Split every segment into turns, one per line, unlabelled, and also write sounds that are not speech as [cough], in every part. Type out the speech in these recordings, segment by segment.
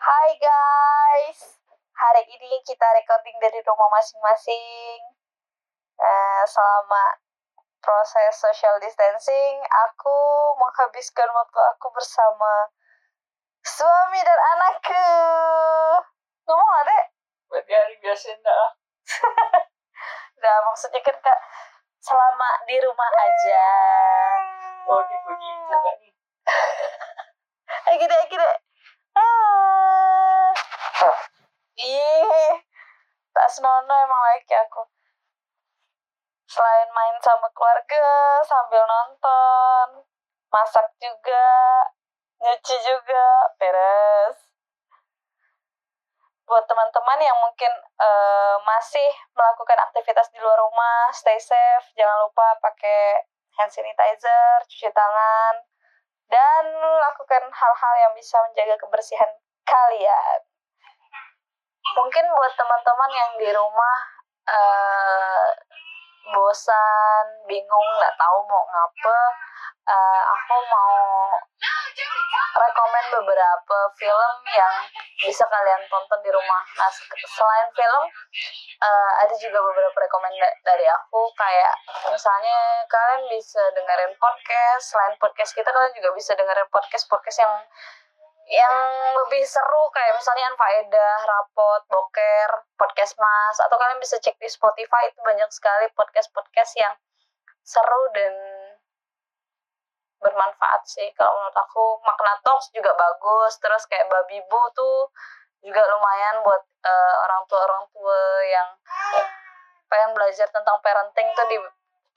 Hai guys, hari ini kita recording dari rumah masing-masing. Eh, selama proses social distancing, aku menghabiskan waktu aku bersama suami dan anakku. Ngomong dek.
Berarti hari biasa enggak
Nah, [laughs] maksudnya kan kak, selama di rumah aja.
Oh, gitu gitu kan. [laughs]
Ayo gede, ayo gede. Ah. Ih, tak senono emang lagi aku. Selain main sama keluarga, sambil nonton, masak juga, nyuci juga, beres. Buat teman-teman yang mungkin eh, masih melakukan aktivitas di luar rumah, stay safe, jangan lupa pakai hand sanitizer, cuci tangan, dan lakukan hal-hal yang bisa menjaga kebersihan kalian. Mungkin buat teman-teman yang di rumah eh, bosan, bingung, nggak tahu mau ngapa, eh, aku mau rekomen beberapa film yang bisa kalian tonton di rumah. Nah, se- selain film, eh, ada juga beberapa rekomend dari aku kayak misalnya kalian bisa dengerin podcast selain podcast kita kalian juga bisa dengerin podcast podcast yang yang lebih seru kayak misalnya Anfaedah, Rapot, Boker, Podcast Mas atau kalian bisa cek di Spotify itu banyak sekali podcast-podcast yang seru dan bermanfaat sih kalau menurut aku Makna Talks juga bagus terus kayak Babi Bu tuh juga lumayan buat eh, orang tua orang tua yang pengen belajar tentang parenting tuh di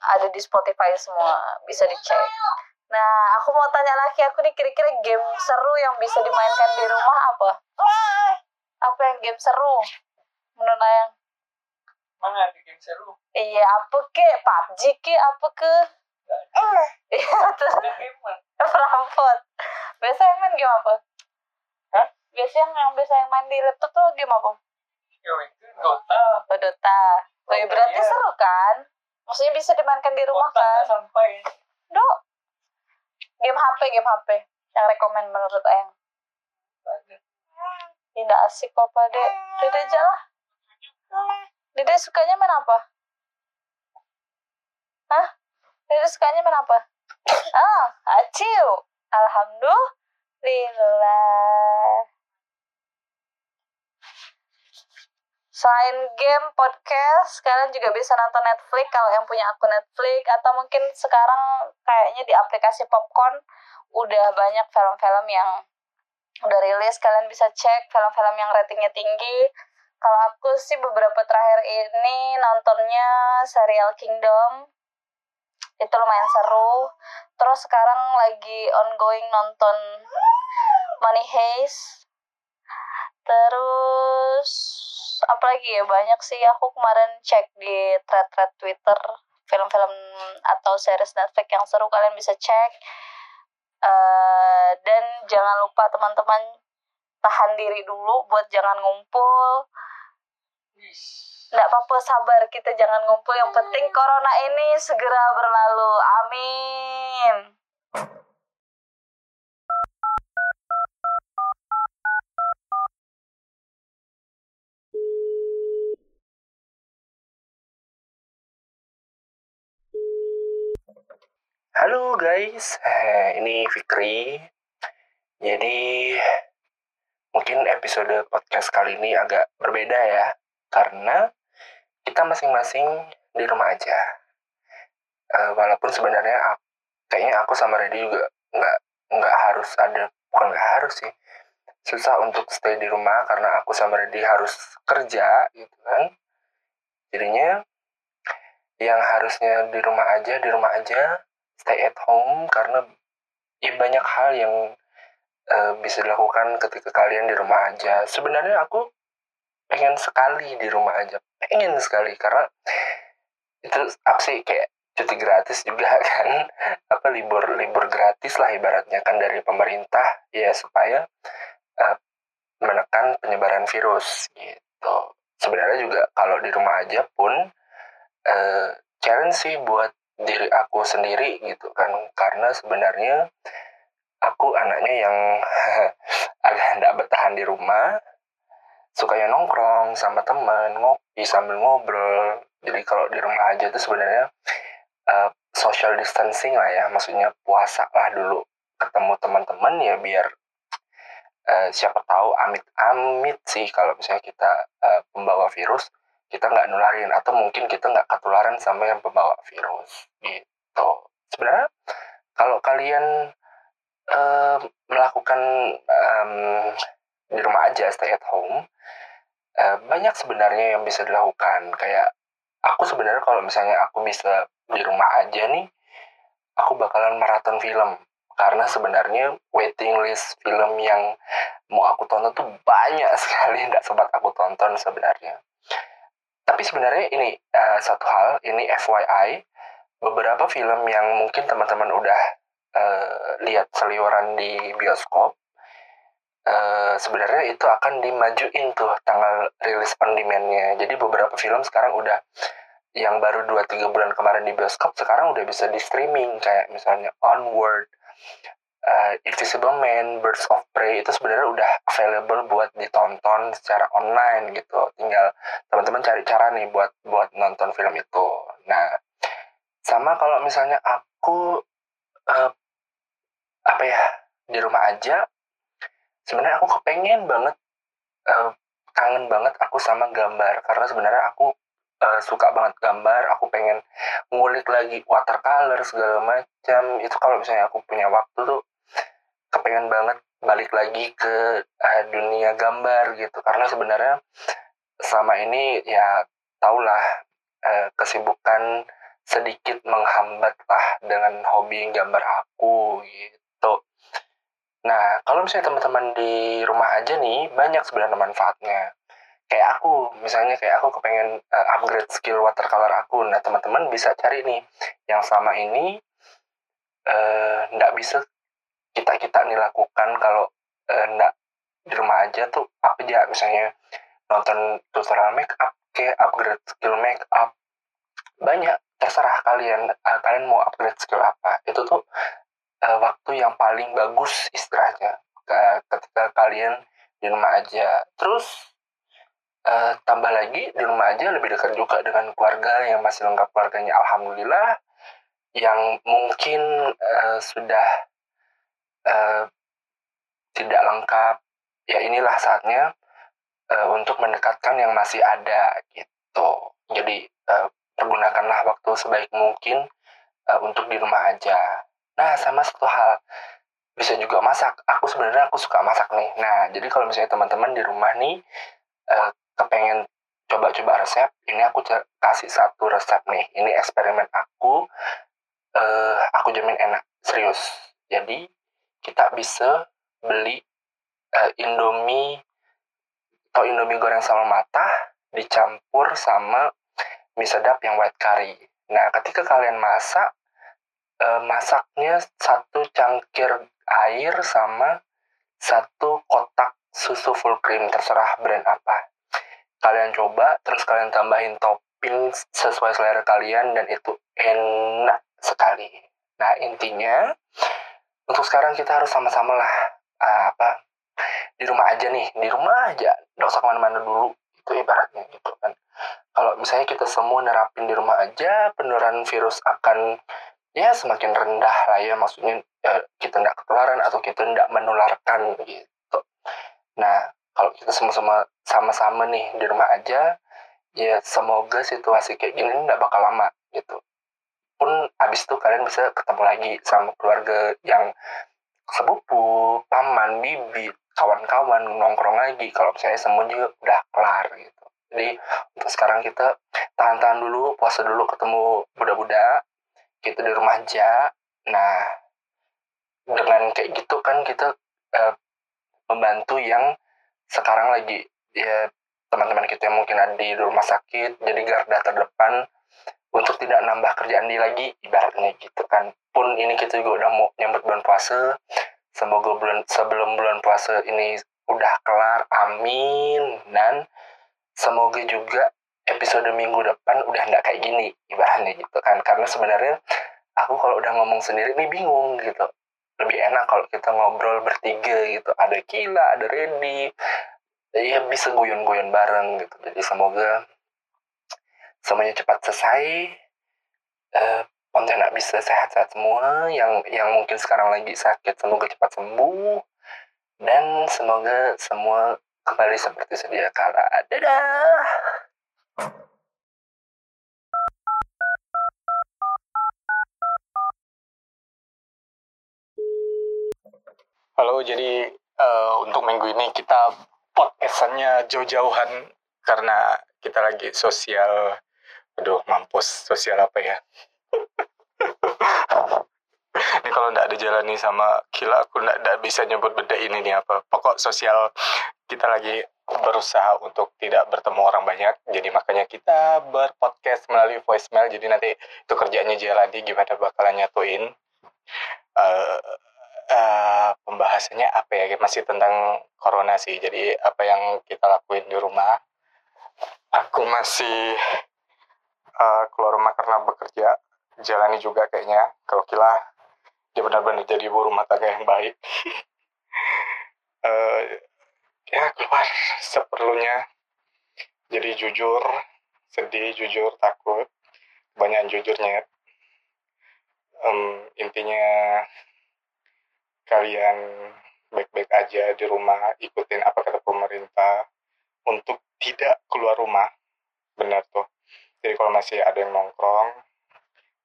ada di Spotify semua bisa dicek. Nah, aku mau tanya lagi aku nih kira-kira game seru yang bisa dimainkan di rumah apa? Apa yang game seru? Menurut Ayang?
Mana ada game seru?
Iya, apa ke? PUBG ke? Apa ke? Iya, terus
Ada game mah.
perampot. Biasa yang main game apa?
Hah?
Biasa yang, yang biasa yang main di laptop tuh game apa?
Yo itu Dota.
Oh, Dota. Oh, ya berarti
Iya.
seru kan? Maksudnya bisa dimainkan di rumah
Dota
kan?
sampai.
Dok. Game HP, game HP. Yang rekomen menurut Ayang. Tidak asik kok, Pak, Dek. Dede aja lah. Dede sukanya main apa? Hah? Dede sukanya main apa? Ah, acil. Alhamdulillah. Selain game, podcast, kalian juga bisa nonton Netflix kalau yang punya akun Netflix. Atau mungkin sekarang kayaknya di aplikasi Popcorn udah banyak film-film yang udah rilis. Kalian bisa cek film-film yang ratingnya tinggi. Kalau aku sih beberapa terakhir ini nontonnya serial Kingdom. Itu lumayan seru. Terus sekarang lagi ongoing nonton Money Heist. Terus lagi ya? Banyak sih. Aku kemarin cek di thread-thread Twitter film-film atau series Netflix yang seru kalian bisa cek. Eh, dan jangan lupa teman-teman tahan diri dulu buat jangan ngumpul. Nggak apa-apa sabar. Kita jangan ngumpul. Yang penting corona ini segera berlalu. Amin
Halo guys, Eh, ini Fikri. Jadi mungkin episode podcast kali ini agak berbeda ya, karena kita masing-masing di rumah aja. Eh, walaupun sebenarnya kayaknya aku sama Reddy juga nggak nggak harus ada, bukan nggak harus sih, susah untuk stay di rumah karena aku sama Reddy harus kerja gitu kan. Jadinya yang harusnya di rumah aja di rumah aja stay at home karena ya banyak hal yang eh, bisa dilakukan ketika kalian di rumah aja. Sebenarnya aku pengen sekali di rumah aja, pengen sekali karena itu apa sih kayak cuti gratis juga [laughs] kan, apa libur libur gratis lah ibaratnya kan dari pemerintah ya supaya eh, menekan penyebaran virus gitu. Sebenarnya juga kalau di rumah aja pun eh, challenge sih buat diri aku sendiri gitu kan. Karena sebenarnya aku anaknya yang [laughs] agak nggak bertahan di rumah sukanya nongkrong sama temen ngopi sambil ngobrol. Jadi kalau di rumah aja itu sebenarnya uh, social distancing lah ya. Maksudnya puasa lah dulu ketemu teman-teman ya biar uh, siapa tahu amit-amit sih kalau misalnya kita uh, pembawa virus kita nggak nularin atau mungkin kita nggak ketularan sama yang pembawa virus gitu. Sebenarnya kalau kalian uh, melakukan um, di rumah aja stay at home uh, banyak sebenarnya yang bisa dilakukan. Kayak aku sebenarnya kalau misalnya aku bisa di rumah aja nih aku bakalan maraton film. Karena sebenarnya waiting list film yang mau aku tonton tuh banyak [laughs] sekali nggak sempat aku tonton sebenarnya tapi sebenarnya ini uh, satu hal ini FYI beberapa film yang mungkin teman-teman udah uh, lihat seliweran di bioskop uh, sebenarnya itu akan dimajuin tuh tanggal rilis on demand-nya. Jadi beberapa film sekarang udah yang baru 2-3 bulan kemarin di bioskop sekarang udah bisa di streaming kayak misalnya Onward, uh, Invisible Man, Birds of Prey itu sebenarnya udah available buat ditonton secara online gitu. Tinggal teman-teman cari cara nih buat buat nonton film itu. Nah, sama kalau misalnya aku uh, apa ya di rumah aja sebenarnya aku kepengen banget uh, kangen banget aku sama gambar karena sebenarnya aku suka banget gambar aku pengen ngulik lagi watercolor segala macam itu kalau misalnya aku punya waktu tuh kepengen banget balik lagi ke uh, dunia gambar gitu karena sebenarnya selama ini ya tahulah uh, kesibukan sedikit menghambat lah dengan hobi gambar aku gitu Nah, kalau misalnya teman-teman di rumah aja nih, banyak sebenarnya manfaatnya. Kayak aku, misalnya kayak aku kepengen uh, upgrade skill watercolor aku. Nah, teman-teman bisa cari nih, yang sama ini nggak uh, bisa kita-kita nih lakukan kalau nggak uh, di rumah aja tuh apa aja misalnya nonton tutorial make up, kayak upgrade skill make up. Banyak, terserah kalian, uh, kalian mau upgrade skill apa. Itu tuh uh, waktu yang paling bagus istilahnya ketika kalian di rumah aja. Terus uh, tambah lagi di rumah aja lebih dekat juga dengan keluarga yang masih lengkap keluarganya. Alhamdulillah yang mungkin uh, sudah uh, tidak lengkap ya inilah saatnya uh, untuk mendekatkan yang masih ada gitu. Jadi uh, pergunakanlah waktu sebaik mungkin uh, untuk di rumah aja. Nah, sama satu hal bisa juga masak. Aku sebenarnya aku suka masak nih. Nah, jadi kalau misalnya teman-teman di rumah nih uh, kepengen coba-coba resep, ini aku kasih satu resep nih. Ini eksperimen aku. Uh, aku jamin enak, serius. Jadi kita bisa beli uh, Indomie atau Indomie goreng sama matah dicampur sama mie sedap yang white curry. Nah, ketika kalian masak, uh, masaknya satu cangkir air sama satu kotak susu full cream terserah brand apa kalian coba terus kalian tambahin topping sesuai selera kalian dan itu enak sekali nah intinya untuk sekarang kita harus sama-sama lah uh, apa di rumah aja nih di rumah aja nggak usah ke mana-mana dulu itu ibaratnya gitu kan. Kalau misalnya kita semua nerapin di rumah aja penularan virus akan ya semakin rendah lah ya maksudnya ya, kita tidak ketularan atau kita tidak menularkan gitu. Nah kalau kita sama-sama sama-sama nih di rumah aja ya semoga situasi kayak gini nggak bakal lama gitu pun abis itu kalian bisa ketemu lagi sama keluarga yang sepupu paman bibi kawan-kawan nongkrong lagi. Kalau misalnya semuanya udah kelar gitu. Jadi untuk sekarang kita tahan-tahan dulu puasa dulu ketemu budak-budak kita di rumah aja. Nah dengan kayak gitu kan kita uh, membantu yang sekarang lagi. Ya teman-teman kita yang mungkin ada di rumah sakit jadi garda terdepan untuk tidak nambah kerjaan di lagi ibaratnya gitu kan. Pun ini kita juga udah mau nyambut bulan puasa. Semoga bulan sebelum bulan puasa ini udah kelar amin. Dan semoga juga episode minggu depan udah nggak kayak gini ibaratnya gitu kan. Karena sebenarnya aku kalau udah ngomong sendiri nih bingung gitu. Lebih enak kalau kita ngobrol bertiga gitu. Ada Kila ada Randy ya bisa guyon-guyon bareng gitu. Jadi semoga semuanya cepat selesai eh, Pontianak bisa sehat-sehat semua yang yang mungkin sekarang lagi sakit semoga cepat sembuh dan semoga semua kembali seperti sedia kala dadah
Halo, jadi eh, untuk minggu ini kita podcastannya jauh-jauhan karena kita lagi sosial. Aduh, mampus. Sosial apa ya? ini kalau nggak ada jalan nih sama Kila, aku nggak bisa nyebut beda ini nih apa. Pokok sosial kita lagi berusaha untuk tidak bertemu orang banyak. Jadi makanya kita berpodcast melalui voicemail. Jadi nanti itu kerjanya Jelani gimana bakalan nyatuin. Eh, eh, pembahasannya apa ya masih tentang corona sih jadi apa yang kita lakuin di rumah aku masih eh, keluar rumah karena bekerja jalani juga kayaknya. Kalau kila dia benar-benar jadi ibu rumah tangga yang baik. [laughs] Eh, ya keluar seperlunya. Jadi jujur sedih jujur takut. Banyak jujurnya Em, intinya kalian baik-baik aja di rumah, ikutin apa kata pemerintah untuk tidak keluar rumah. Benar tuh. Jadi kalau masih ada yang nongkrong,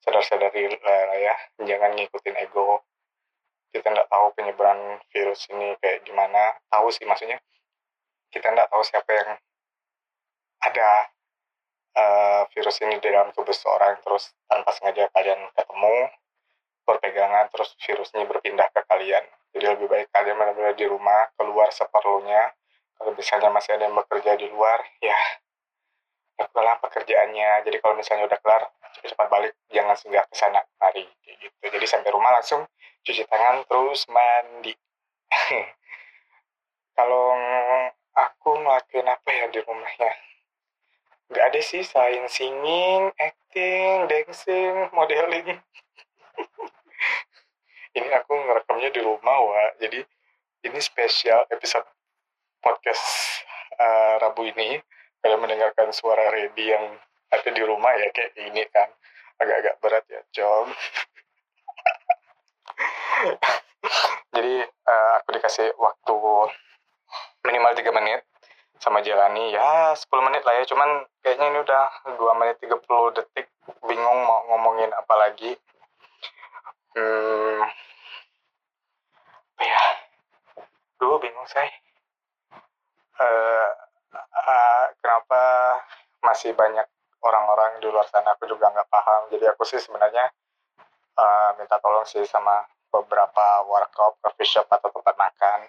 sadar-sadari lah ya, jangan ngikutin ego. Kita nggak tahu penyebaran virus ini kayak gimana. Tahu sih maksudnya, kita nggak tahu siapa yang ada eh, virus ini di dalam tubuh seseorang terus tanpa sengaja kalian ketemu berpegangan terus virusnya berpindah ke kalian. Jadi lebih baik kalian benar-benar di rumah, keluar seperlunya. Kalau misalnya masih ada yang bekerja di luar, ya lakukanlah pekerjaannya. Jadi kalau misalnya udah kelar, cepat-cepat balik, jangan singgah ke sana mari gitu. Jadi sampai rumah langsung cuci tangan terus mandi. [laughs] kalau aku ngelakuin apa ya di rumahnya? Gak ada sih selain singing, acting, dancing, modeling [laughs] ini aku ngerekamnya di rumah wa jadi ini spesial episode podcast eh, Rabu ini kalian mendengarkan suara Redi yang ada di rumah ya kayak ini kan. Agak-agak berat ya Jom. [laughs] Jadi eh, aku dikasih waktu minimal 3 menit sama Jalani ya 10 menit lah ya. Cuman kayaknya ini udah 2 menit 30 detik. Bingung mau ngomongin apa lagi. Hmm, apa ya? Dulu bingung saya. Eh, eh, kenapa masih banyak orang-orang di luar sana aku juga nggak paham. Jadi aku sih sebenarnya eh, minta tolong sih sama beberapa warkop, coffee shop atau tempat makan.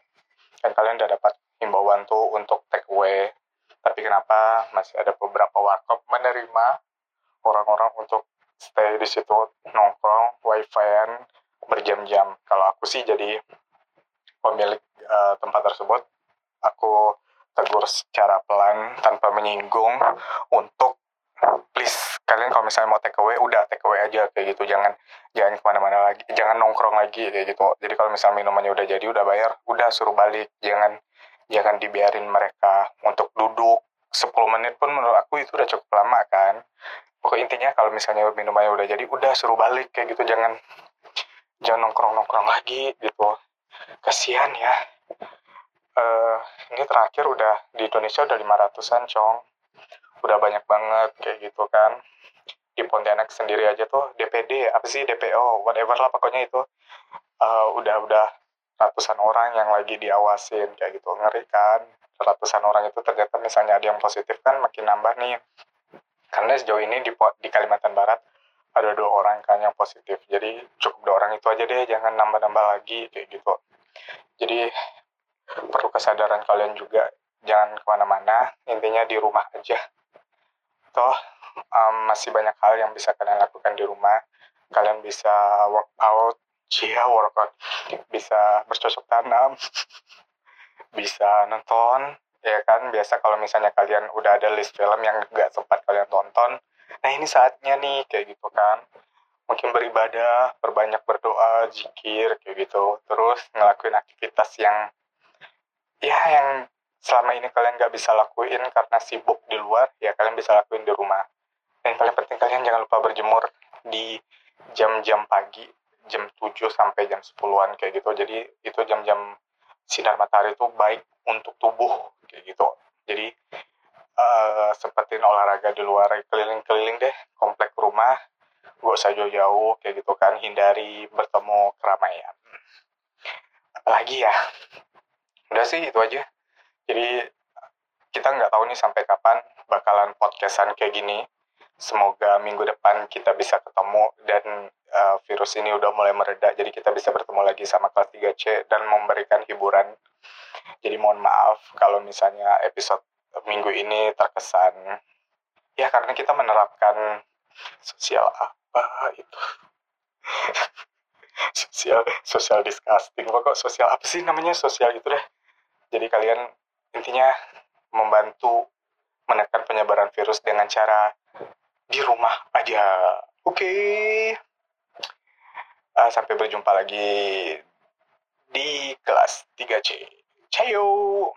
Dan kalian udah dapat himbauan tuh untuk take away. Tapi kenapa masih ada beberapa warkop menerima orang-orang untuk stay di situ nongkrong wifi-an berjam-jam kalau aku sih jadi pemilik eh, tempat tersebut aku tegur secara pelan tanpa menyinggung untuk please kalian kalau misalnya mau take away udah take away aja kayak gitu. Jangan jangan ke mana-mana lagi jangan nongkrong lagi kayak gitu. Jadi kalau misalnya minumannya udah jadi udah bayar udah suruh balik. Jangan jangan dibiarin mereka untuk duduk 10 menit pun menurut aku itu udah cukup lama kan. Pokok intinya kalau misalnya minumannya udah jadi udah suruh balik kayak gitu. Jangan jangan nongkrong nongkrong lagi gitu. Kasihan ya Eh ini terakhir udah di Indonesia udah 500an cong udah banyak banget kayak gitu kan. Di Pontianak sendiri aja tuh DPD apa sih DPO whatever lah pokoknya itu. Eh, udah udah ratusan orang yang lagi diawasin kayak gitu. Ngeri kan ratusan orang itu ternyata misalnya ada yang positif kan makin nambah nih. Karena sejauh ini di, di Kalimantan Barat ada dua orang kan yang positif. Jadi cukup dua orang itu aja deh jangan nambah-nambah lagi kayak gitu. Jadi perlu kesadaran kalian juga jangan ke mana-mana intinya di rumah aja. Toh em, masih banyak hal yang bisa kalian lakukan di rumah. Kalian bisa workout cia [laughs] workout bisa bercocok tanam [laughs] bisa nonton ya kan? Biasa kalau misalnya kalian udah ada list film yang gak sempat kalian tonton nah ini saatnya nih kayak gitu kan. Mungkin beribadah perbanyak berdoa zikir kayak gitu. Terus ngelakuin aktivitas yang ya yang selama ini kalian nggak bisa lakuin karena sibuk di luar ya kalian bisa lakuin di rumah. Dan paling penting kalian jangan lupa berjemur di jam-jam pagi jam 7 sampai jam 10-an kayak gitu. Jadi itu jam-jam sinar matahari itu baik untuk tubuh kayak gitu. Jadi eh sempetin olahraga di luar keliling-keliling deh komplek rumah gak usah jauh-jauh kayak gitu kan. Hindari bertemu keramaian. Apalagi ya udah sih itu aja. Jadi kita nggak tahu nih sampai kapan bakalan podcastan kayak gini. Semoga minggu depan kita bisa ketemu dan uh, virus ini udah mulai mereda. Jadi kita bisa bertemu lagi sama kelas 3C dan memberikan hiburan. Jadi mohon maaf kalau misalnya episode minggu ini terkesan ya karena kita menerapkan sosial apa itu? [laughs] Sosial sosial disgusting. Pokok sosial apa sih namanya? Sosial itu deh jadi kalian intinya membantu menekan penyebaran virus dengan cara di rumah aja. Oke. Uh, sampai berjumpa lagi di kelas 3C Ciao